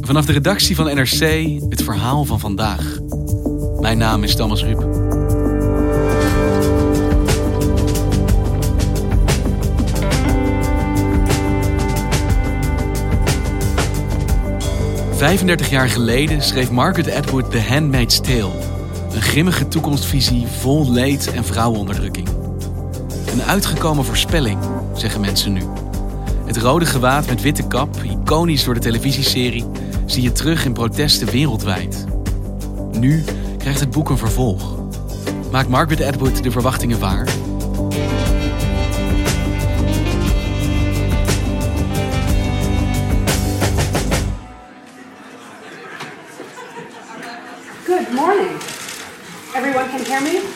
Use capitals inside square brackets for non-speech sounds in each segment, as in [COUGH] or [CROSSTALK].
Vanaf de redactie van NRC het verhaal van vandaag. Mijn naam is Thomas Ruip. ...35 jaar geleden schreef Margaret Atwood The Handmaid's Tale. Een grimmige toekomstvisie vol leed en vrouwenonderdrukking. Een uitgekomen voorspelling, zeggen mensen nu. Het rode gewaad met witte kap, iconisch door de televisieserie, zie je terug in protesten wereldwijd. Nu krijgt het boek een vervolg. Maakt Margaret Atwood de verwachtingen waar? Good morning. Everyone can hear me?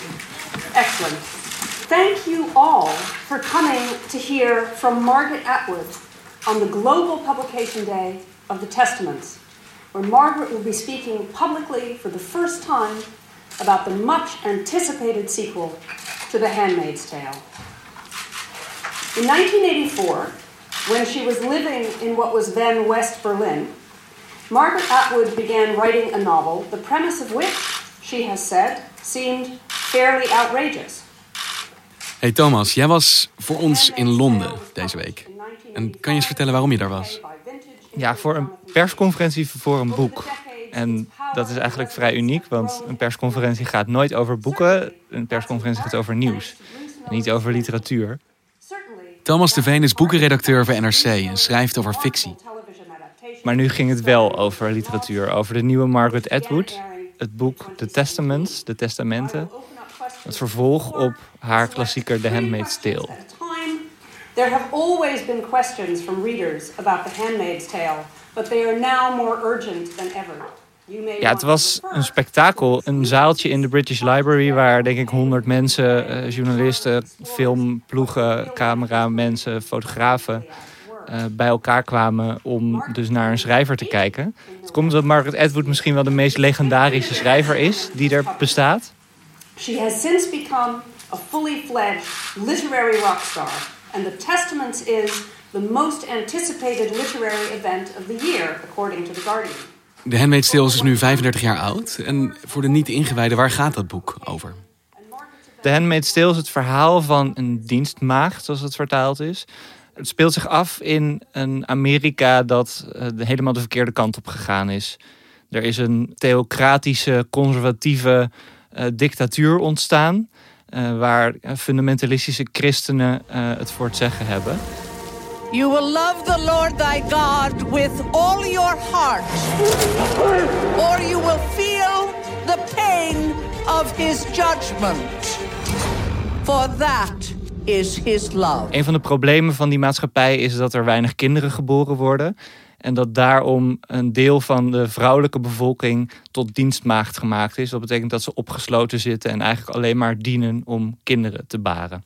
Excellent. Thank you all for coming to hear from Margaret Atwood on the Global Publication Day of the Testaments, where Margaret will be speaking publicly for the first time about the much anticipated sequel to The Handmaid's Tale. In 1984, when she was living in what was then West Berlin, Margaret Atwood began writing a novel, the premise of which, she has said, seemed fairly outrageous. Hey Thomas, jij was voor ons in Londen deze week. En kan je eens vertellen waarom je daar was? Ja, voor een persconferentie voor een boek. En dat is eigenlijk vrij uniek, want een persconferentie gaat nooit over boeken. Een persconferentie gaat over nieuws. En niet over literatuur. Thomas de Veen is boekenredacteur voor NRC en schrijft over fictie. Maar nu ging het wel over literatuur, over de nieuwe Margaret Atwood. Het boek The Testaments, de Testamenten. Het vervolg op haar klassieker The Handmaid's Tale. There have always been questions from readers about The Handmaid's Tale, but they are now more urgent than ever. Ja, het was een spektakel. Een zaaltje in de British Library waar denk ik honderd mensen, eh, journalisten, filmploegen, cameramensen, fotografen uh, bij elkaar kwamen om dus naar een schrijver te kijken. Het komt omdat Margaret Atwood misschien wel de meest legendarische schrijver is die er bestaat. She has since become a fully fledged literary rockstar. And The Testaments is the most anticipated literary event of the year, according to The Guardian. De Handmaid's Tale is nu 35 jaar oud. En voor de niet-ingewijden, waar gaat dat boek over? De Handmaid's Tale is het verhaal van een dienstmaagd, zoals het vertaald is. Het speelt zich af in een Amerika dat uh, helemaal de verkeerde kant op gegaan is. Er is een theocratische, conservatieve dictatuur ontstaan. Uh, waar fundamentalistische christenen het voor het zeggen hebben. You will love the Lord thy God with all your heart, or you will feel the pain of his judgment. For that is his love. Een van de problemen van die maatschappij is dat er weinig kinderen geboren worden. En dat daarom een deel van de vrouwelijke bevolking tot dienstmaagd gemaakt is. Dat betekent dat ze opgesloten zitten en eigenlijk alleen maar dienen om kinderen te baren.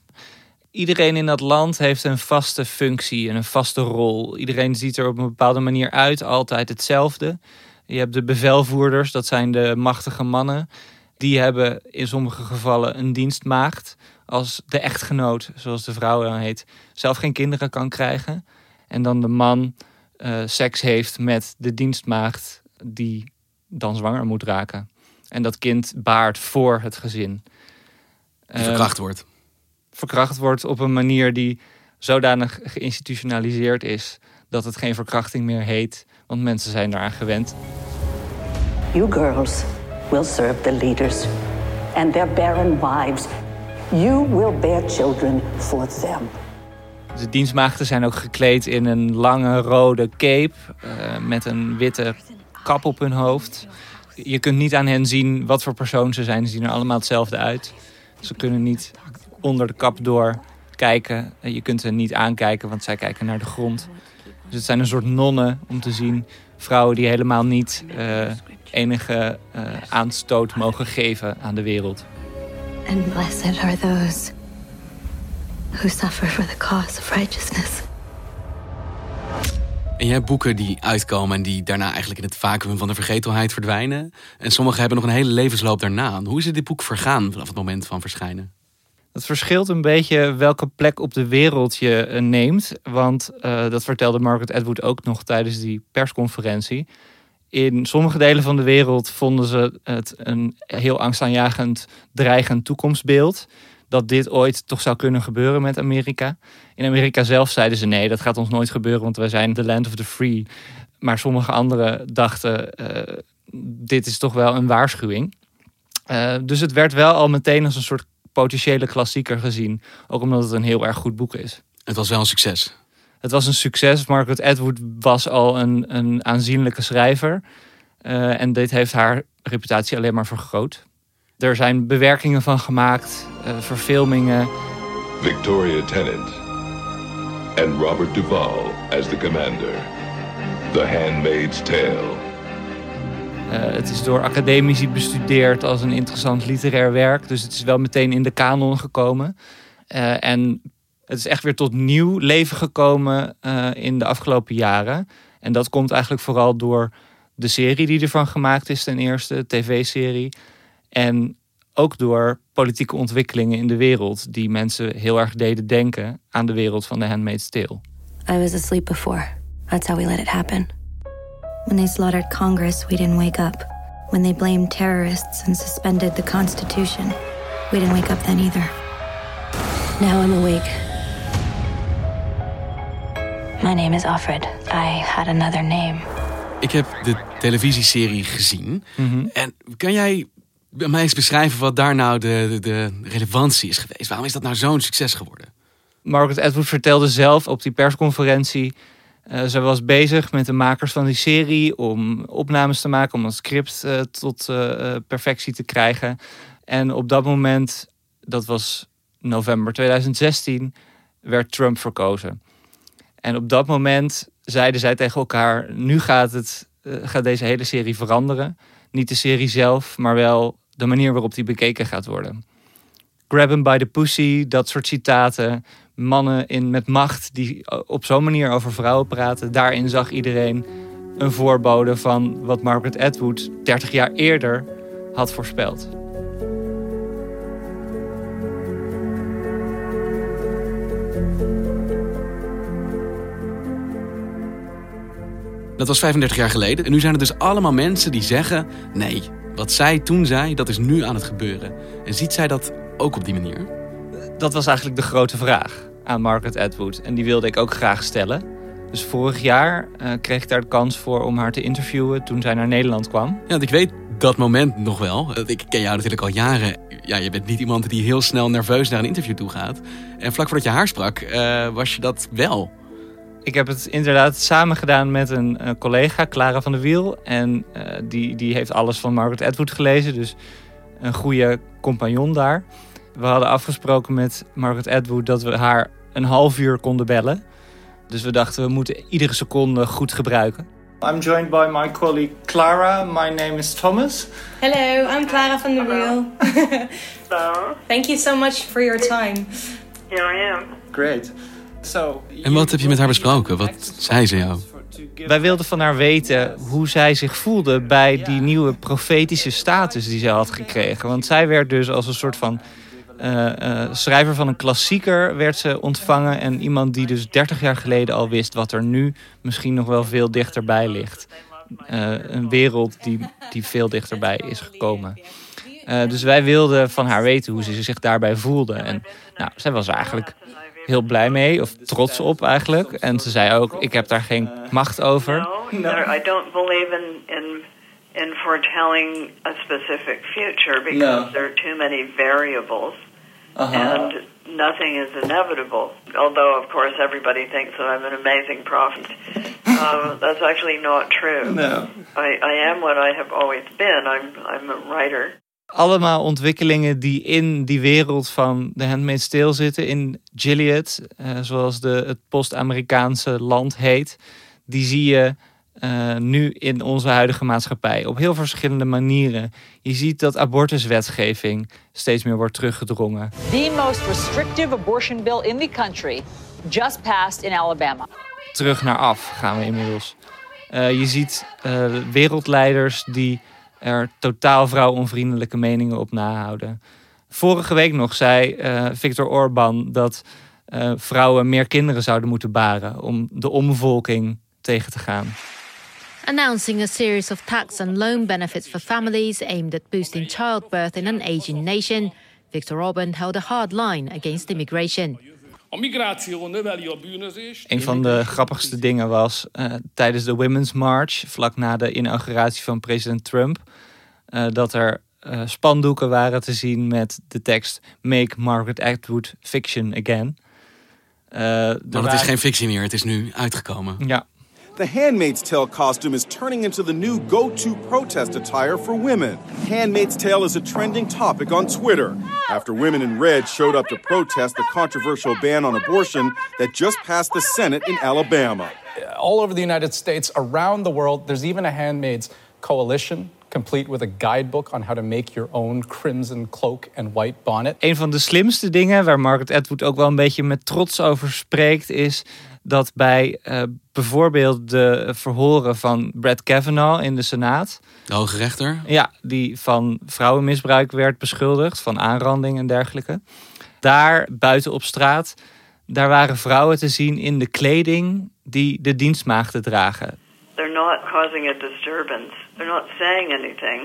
Iedereen in dat land heeft een vaste functie en een vaste rol. Iedereen ziet er op een bepaalde manier uit, altijd hetzelfde. Je hebt de bevelvoerders, dat zijn de machtige mannen. Die hebben in sommige gevallen een dienstmaagd. Als de echtgenoot, zoals de vrouw dan heet, zelf geen kinderen kan krijgen. En dan de man uh, seks heeft met de dienstmaagd die dan zwanger moet raken. En dat kind baart voor het gezin. Die verkracht wordt. Verkracht wordt op een manier die zodanig geïnstitutionaliseerd is dat het geen verkrachting meer heet, want mensen zijn eraan gewend. You girls will serve the leaders and their barren wives. You will bear children for them. De dienstmaagden zijn ook gekleed in een lange rode cape uh, met een witte kap op hun hoofd. Je kunt niet aan hen zien wat voor persoon ze zijn. Ze zien er allemaal hetzelfde uit. Ze kunnen niet onder de kap door kijken. Je kunt ze niet aankijken, want zij kijken naar de grond. Dus het zijn een soort nonnen om te zien. Vrouwen die helemaal niet uh, enige aanstoot mogen geven aan de wereld. And blessed are those who suffer for the cause of righteousness. En je hebt boeken die uitkomen en die daarna eigenlijk in het vacuüm van de vergetelheid verdwijnen. En sommige hebben nog een hele levensloop daarna. Hoe is dit boek vergaan vanaf het moment van verschijnen? Het verschilt een beetje welke plek op de wereld je eh, neemt. Want uh, dat vertelde Margaret Atwood ook nog tijdens die persconferentie. In sommige delen van de wereld vonden ze het een heel angstaanjagend, dreigend toekomstbeeld. Dat dit ooit toch zou kunnen gebeuren met Amerika. In Amerika zelf zeiden ze nee, dat gaat ons nooit gebeuren, want wij zijn the land of the free. Maar sommige anderen dachten, uh, dit is toch wel een waarschuwing. Uh, dus het werd wel al meteen als een soort potentiële klassieker gezien. Ook omdat het een heel erg goed boek is. Het was wel een succes. Het was een succes. Margaret Atwood was al een, een aanzienlijke schrijver. Uh, en dit heeft haar reputatie alleen maar vergroot. Er zijn bewerkingen van gemaakt, uh, verfilmingen. Victoria Tennant en Robert Duvall as the commander. The Handmaid's Tale. Uh, het is door academici bestudeerd als een interessant literair werk. Dus het is wel meteen in de kanon gekomen. Uh, en het is echt weer tot nieuw leven gekomen uh, in de afgelopen jaren. En dat komt eigenlijk vooral door de serie die ervan gemaakt is, ten eerste, de tv-serie. En ook door politieke ontwikkelingen in de wereld, die mensen heel erg deden denken aan de wereld van The Handmaid's Tale. I was asleep before. That's how we let it happen. When they slaughtered Congress, we didn't wake up. When they blamed terrorists and suspended the Constitution, we didn't wake up then either. Now I'm awake. My name is Alfred. I had another name. Ik heb de televisieserie gezien. Mm -hmm. En kan jij mij eens beschrijven wat daar nou de, de, relevantie is geweest? Waarom is dat nou zo'n succes geworden? Margaret Atwood vertelde zelf op die persconferentie. Uh, ze was bezig met de makers van die serie om opnames te maken, om een script uh, tot uh, perfectie te krijgen. En op dat moment, dat was november 2016, werd Trump verkozen. En op dat moment zeiden zij tegen elkaar: nu gaat, het, gaat deze hele serie veranderen. Niet de serie zelf, maar wel de manier waarop die bekeken gaat worden. Grab him by the pussy, dat soort citaten. Mannen in, met macht die op zo'n manier over vrouwen praten. Daarin zag iedereen een voorbode van wat Margaret Atwood 30 jaar eerder had voorspeld. Dat was 35 jaar geleden. En nu zijn er dus allemaal mensen die zeggen: nee, wat zij toen zei, dat is nu aan het gebeuren. En ziet zij dat ook op die manier? Dat was eigenlijk de grote vraag aan Margaret Atwood. En die wilde ik ook graag stellen. Dus vorig jaar uh, kreeg ik daar de kans voor om haar te interviewen toen zij naar Nederland kwam. Ja, want ik weet dat moment nog wel. Ik ken jou natuurlijk al jaren. Ja, je bent niet iemand die heel snel nerveus naar een interview toe gaat. En vlak voordat je haar sprak, uh, was je dat wel. Ik heb het inderdaad samen gedaan met een uh, collega, Clara van der Wiel. En uh, die, die heeft alles van Margaret Atwood gelezen. Dus een goede compagnon daar. We hadden afgesproken met Margaret Atwood dat we haar een half uur konden bellen. Dus we dachten, we moeten iedere seconde goed gebruiken. I'm joined by my colleague Clara. My name is Thomas. Hello, I'm Clara van der Wiel. [LAUGHS] Hello. Thank you so much for your time. Here I am. Great. En wat heb je met haar besproken? Wat zei ze jou? Wij wilden van haar weten hoe zij zich voelde bij die nieuwe profetische status die zij had gekregen. Want zij werd dus als een soort van uh, uh, schrijver van een klassieker werd ze ontvangen. En iemand die dus 30 jaar geleden al wist wat er nu misschien nog wel veel dichterbij ligt. Uh, een wereld die, die veel dichterbij is gekomen. dus wij wilden van haar weten hoe ze zich daarbij voelde. En nou, zij was eigenlijk heel blij mee, of trots op eigenlijk. En ze zei ook, ik heb daar geen macht over. No, no. I don't believe in, in, in foretelling a specific future because No. there are too many variables Uh-huh. and nothing is inevitable. Although, of course, everybody thinks that I'm an amazing prophet. um, [LAUGHS] that's actually not true. No. I, I am what I have always been. I'm, I'm a writer. Allemaal ontwikkelingen die in die wereld van de Handmaid's Tale zitten. In Gilead, eh, zoals de, het post-Amerikaanse land heet. Die zie je uh, nu in onze huidige maatschappij op heel verschillende manieren. Je ziet dat abortuswetgeving steeds meer wordt teruggedrongen. The most restrictive abortion bill in the country just passed in Alabama. Terug naar af gaan we inmiddels. Uh, je ziet wereldleiders die er totaal vrouwonvriendelijke meningen op nahouden. Vorige week nog zei Viktor Orban dat vrouwen meer kinderen zouden moeten baren om de omvolking tegen te gaan. announcing a series of tax and loan benefits for families aimed at boosting childbirth in an aging nation, Viktor Orban held a hard line against immigration. Een van de grappigste dingen was uh, tijdens de Women's March, vlak na de inauguratie van president Trump, uh, dat er uh, spandoeken waren te zien met de tekst Make Margaret Atwood Fiction Again. maar het is geen fictie meer, het is nu uitgekomen. Ja, The Handmaid's Tale costume is turning into the new go to protest attire for women. Handmaid's Tale is a trending topic on Twitter after women in red showed up to protest the controversial ban on abortion that just passed the Senate in Alabama. All over the United States, around the world, there's even a Handmaid's Coalition complete with a guidebook on how to make your own crimson cloak and white bonnet. Een van de slimste dingen waar Margaret Atwood ook wel een beetje met trots over spreekt is dat bij uh, bijvoorbeeld de verhoren van Brett Kavanaugh in de Senaat. De hoge rechter? Ja, die van vrouwenmisbruik werd beschuldigd, van aanranding en dergelijke. Daar buiten op straat, daar waren vrouwen te zien in de kleding die de dienstmaagden dragen. They're not causing a disturbance. They're not saying anything.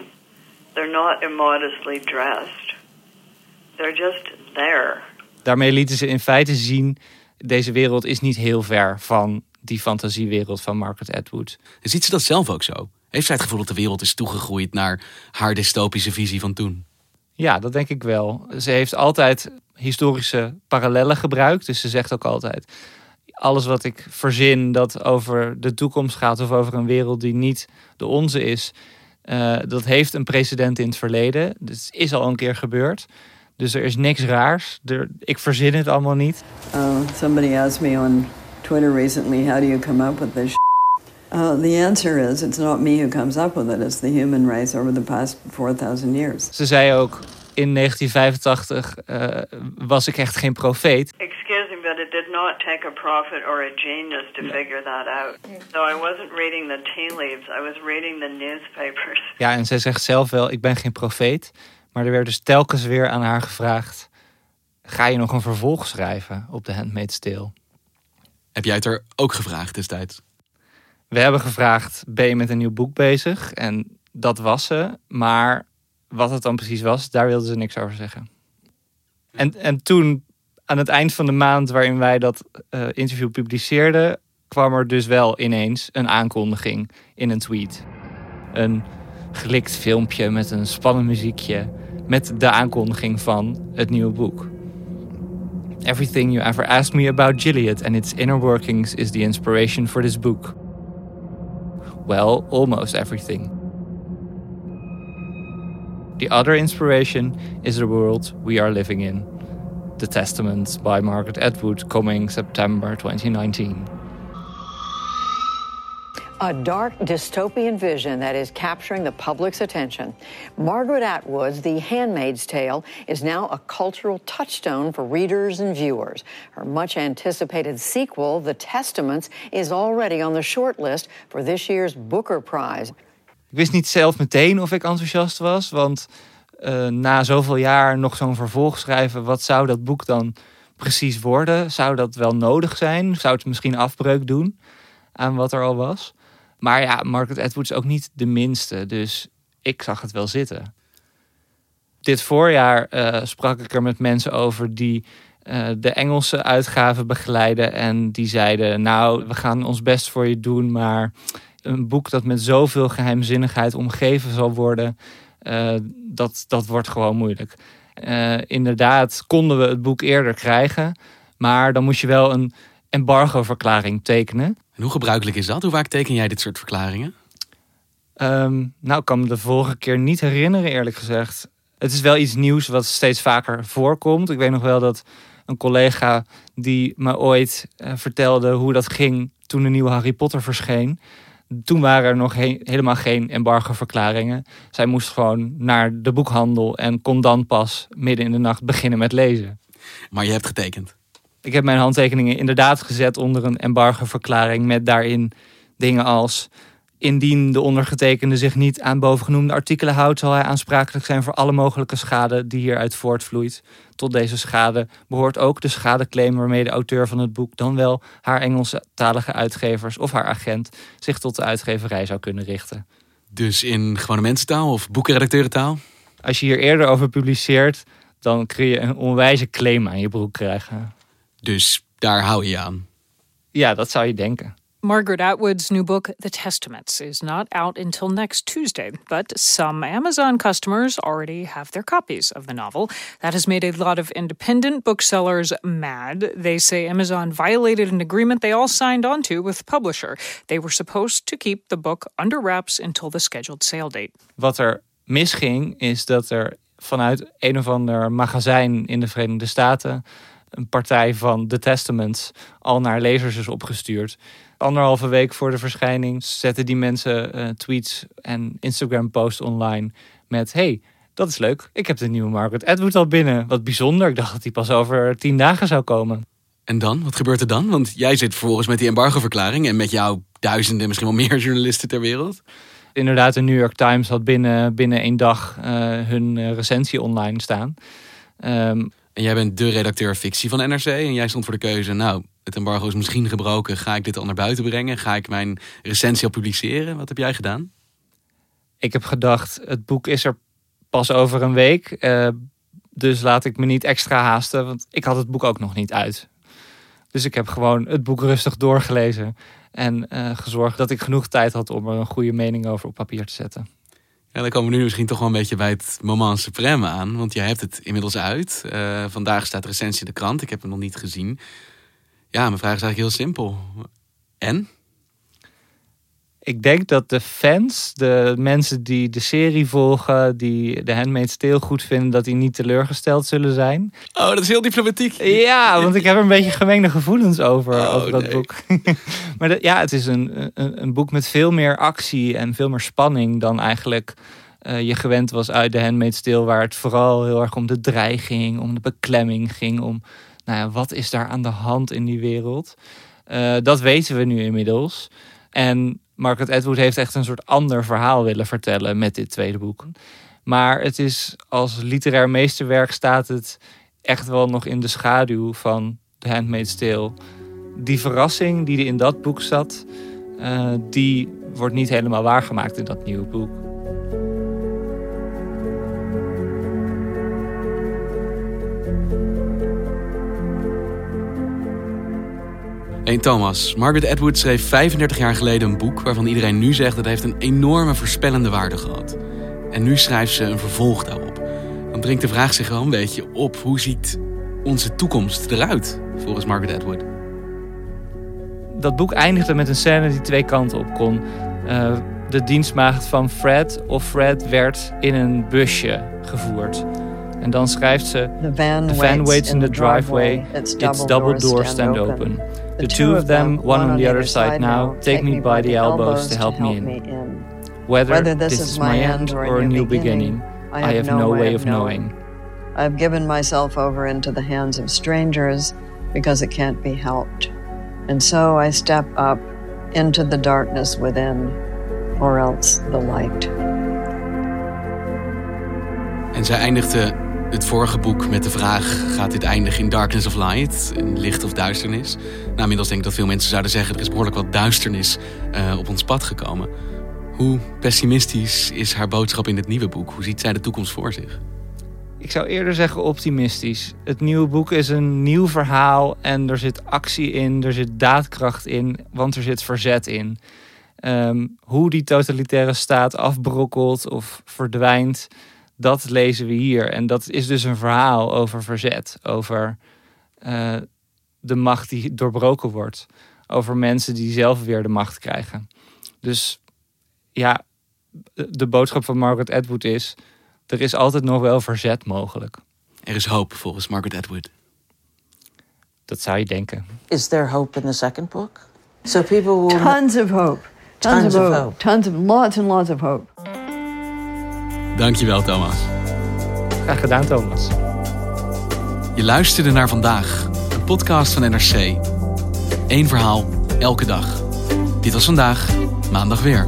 They're not immodestly dressed. They're just there. Daarmee lieten ze in feite zien deze wereld is niet heel ver van die fantasiewereld van Margaret Atwood. Ziet ze dat zelf ook zo? Heeft zij het gevoel dat de wereld is toegegroeid naar haar dystopische visie van toen? Ja, dat denk ik wel. Ze heeft altijd historische parallellen gebruikt. Dus ze zegt ook altijd: alles wat ik verzin dat over de toekomst gaat of over een wereld die niet de onze is, uh, dat heeft een precedent in het verleden. Dus is al een keer gebeurd. Dus er is niks raars. Er, ik verzin het allemaal niet. Uh, somebody asked me on Twitter recently, how do you come up with this uh, the answer is, it's not me who comes up with it. It's the human race over the past 4000 years. Ze zei ook, in 1985 uh, was ik echt geen profeet. Excuse me, but it did not take a prophet or a genius to figure that out. So I wasn't reading the tea leaves, I was reading the newspapers. Ja, en zij zegt zelf wel, ik ben geen profeet. Maar er werd dus telkens weer aan haar gevraagd: ga je nog een vervolg schrijven op de Handmaid's Tale? Heb jij het er ook gevraagd destijds? We hebben gevraagd: ben je met een nieuw boek bezig? En dat was ze. Maar wat het dan precies was, daar wilden ze niks over zeggen. En, en toen, aan het eind van de maand waarin wij dat uh, interview publiceerden, kwam er dus wel ineens een aankondiging in een tweet. Een gelikt filmpje met een spannend muziekje met de aankondiging van het nieuwe boek. Everything you ever asked me about Gilead and its inner workings is the inspiration for this book. Well, almost everything. The other inspiration is the world we are living in. The Testaments by Margaret Atwood, coming September 2019. A dark dystopian vision that is capturing the public's attention. Margaret Atwood's The Handmaid's Tale is now a cultural touchstone for readers and viewers. Her much anticipated sequel, The Testaments, is already on the shortlist for this year's Booker Prize. Ik wist niet zelf meteen of ik enthousiast was, want uh, na zoveel jaar nog zo'n vervolg schrijven, wat zou dat boek dan precies worden? Zou dat wel nodig zijn? Zou het misschien afbreuk doen aan wat er al was? Maar ja, Margaret Atwood is ook niet de minste. Dus ik zag het wel zitten. Dit voorjaar uh, sprak ik er met mensen over die uh, de Engelse uitgaven begeleiden. En die zeiden: Nou, we gaan ons best voor je doen. Maar een boek dat met zoveel geheimzinnigheid omgeven zal worden. Uh, dat, dat wordt gewoon moeilijk. inderdaad, konden we het boek eerder krijgen. Maar dan moest je wel een embargo-verklaring tekenen. En hoe gebruikelijk is dat? Hoe vaak teken jij dit soort verklaringen? Um, nou, ik kan me de vorige keer niet herinneren, eerlijk gezegd. het is wel iets nieuws wat steeds vaker voorkomt. Ik weet nog wel dat een collega die me ooit eh, vertelde hoe dat ging toen de nieuwe Harry Potter verscheen. Toen waren er nog helemaal geen embargoverklaringen. Zij moest gewoon naar de boekhandel en kon dan pas midden in de nacht beginnen met lezen. Maar je hebt getekend? Ik heb mijn handtekeningen inderdaad gezet onder een embargoverklaring met daarin dingen als Indien de ondergetekende zich niet aan bovengenoemde artikelen houdt, zal hij aansprakelijk zijn voor alle mogelijke schade die hieruit voortvloeit. Tot deze schade behoort ook de schadeclaim waarmee de auteur van het boek, dan wel haar Engelstalige uitgevers of haar agent, zich tot de uitgeverij zou kunnen richten. Dus in gewone mensentaal of boekenredacteurentaal? Als je hier eerder over publiceert, dan kun je een onwijze claim aan je broek krijgen. Dus daar hou je aan? Ja, dat zou je denken. Margaret Atwood's new book, The Testaments, is not out until next Tuesday, but some Amazon customers already have their copies of the novel. That has made a lot of independent booksellers mad. They say Amazon violated an agreement they all signed onto with the publisher. They were supposed to keep the book under wraps until the scheduled sale date. Wat er misging, is dat er vanuit een of ander magazijn in de Verenigde Staten een partij van The Testaments al naar lezers is opgestuurd anderhalve week voor de verschijning zetten die mensen uh, tweets en Instagram posts online met hey, dat is leuk. Ik heb de nieuwe Margaret Atwood al binnen. Wat bijzonder. Ik dacht dat die pas over tien dagen zou komen. En dan? Wat gebeurt er dan? Want jij zit vervolgens met die embargoverklaring en met jouw duizenden, misschien wel meer journalisten ter wereld. Inderdaad, de New York Times had binnen, binnen één dag uh, hun uh, recensie online staan. Um, en jij bent de redacteur fictie van NRC en jij stond voor de keuze, nou, het embargo is misschien gebroken. Ga ik dit al naar buiten brengen? Ga ik mijn recensie al publiceren? Wat heb jij gedaan? Ik heb gedacht, het boek is er pas over een week. Uh, dus laat ik me niet extra haasten, want ik had het boek ook nog niet uit. Dus ik heb gewoon het boek rustig doorgelezen en uh, gezorgd dat ik genoeg tijd had om er een goede mening over op papier te zetten. Ja, dan komen we nu misschien toch wel een beetje bij het moment supreme aan. Want jij hebt het inmiddels uit. Uh, vandaag staat recensie in de krant. Ik heb hem nog niet gezien. Ja, mijn vraag is eigenlijk heel simpel. En? Ik denk dat de fans, de mensen die de serie volgen, die de Handmaid's Tale goed vinden, dat die niet teleurgesteld zullen zijn. Oh, dat is heel diplomatiek. Ja, want ik heb er een beetje gemengde gevoelens over, oh, over dat boek. [LAUGHS] maar ja, het is een, een, een, boek met veel meer actie en veel meer spanning dan eigenlijk uh, je gewend was uit de Handmaid's Tale, waar het vooral heel erg om de dreiging, om de beklemming ging, om nou ja, wat is daar aan de hand in die wereld? Uh, dat weten we nu inmiddels. En Margaret Atwood heeft echt een soort ander verhaal willen vertellen met dit tweede boek. Maar het is als literair meesterwerk staat het echt wel nog in de schaduw van The Handmaid's Tale. Die verrassing die er in dat boek zat, uh, die wordt niet helemaal waargemaakt in dat nieuwe boek. Hey Thomas, Margaret Atwood schreef 35 jaar geleden een boek waarvan iedereen nu zegt dat het heeft een enorme voorspellende waarde gehad. En nu schrijft ze een vervolg daarop. Dan dringt de vraag zich wel een beetje op: hoe ziet onze toekomst eruit volgens Margaret Atwood? Dat boek eindigde met een scène die twee kanten op kon. Uh, de dienstmaagd van Fred of Fred werd in een busje gevoerd. En dan schrijft ze: The van, the van waits in the driveway, its double doors stand open. The two of them, one on the other side now, take me by the elbows to help me in. Whether this is my end or a new beginning, I have no way of knowing. I've given myself over into the hands of strangers because it can't be helped. And so I step up into the darkness within, or else the light. En zij eindigde het vorige boek met de vraag: gaat dit eindigen in Darkness of Light, in licht of duisternis? Nou, inmiddels denk ik dat veel mensen zouden zeggen: er is behoorlijk wat duisternis uh, op ons pad gekomen. Hoe pessimistisch is haar boodschap in het nieuwe boek? Hoe ziet zij de toekomst voor zich? Ik zou eerder zeggen optimistisch. Het nieuwe boek is een nieuw verhaal en er zit actie in, er zit daadkracht in, want er zit verzet in. Um, hoe die totalitaire staat afbrokkelt of verdwijnt, dat lezen we hier. En dat is dus een verhaal over verzet, over uh, de macht die doorbroken wordt, over mensen die zelf weer de macht krijgen. Dus ja, de boodschap van Margaret Atwood is: er is altijd nog wel verzet mogelijk. Er is hoop volgens Margaret Atwood. Dat zou je denken. Is there hope in the second book? So people will. Tons of hope. Tons, Tons of, of hope. hope. Tons of lots and lots of hope. Dankjewel, Thomas. Graag gedaan, Thomas. Je luisterde naar vandaag, een podcast van NRC. Eén verhaal, elke dag. Dit was vandaag, maandag weer.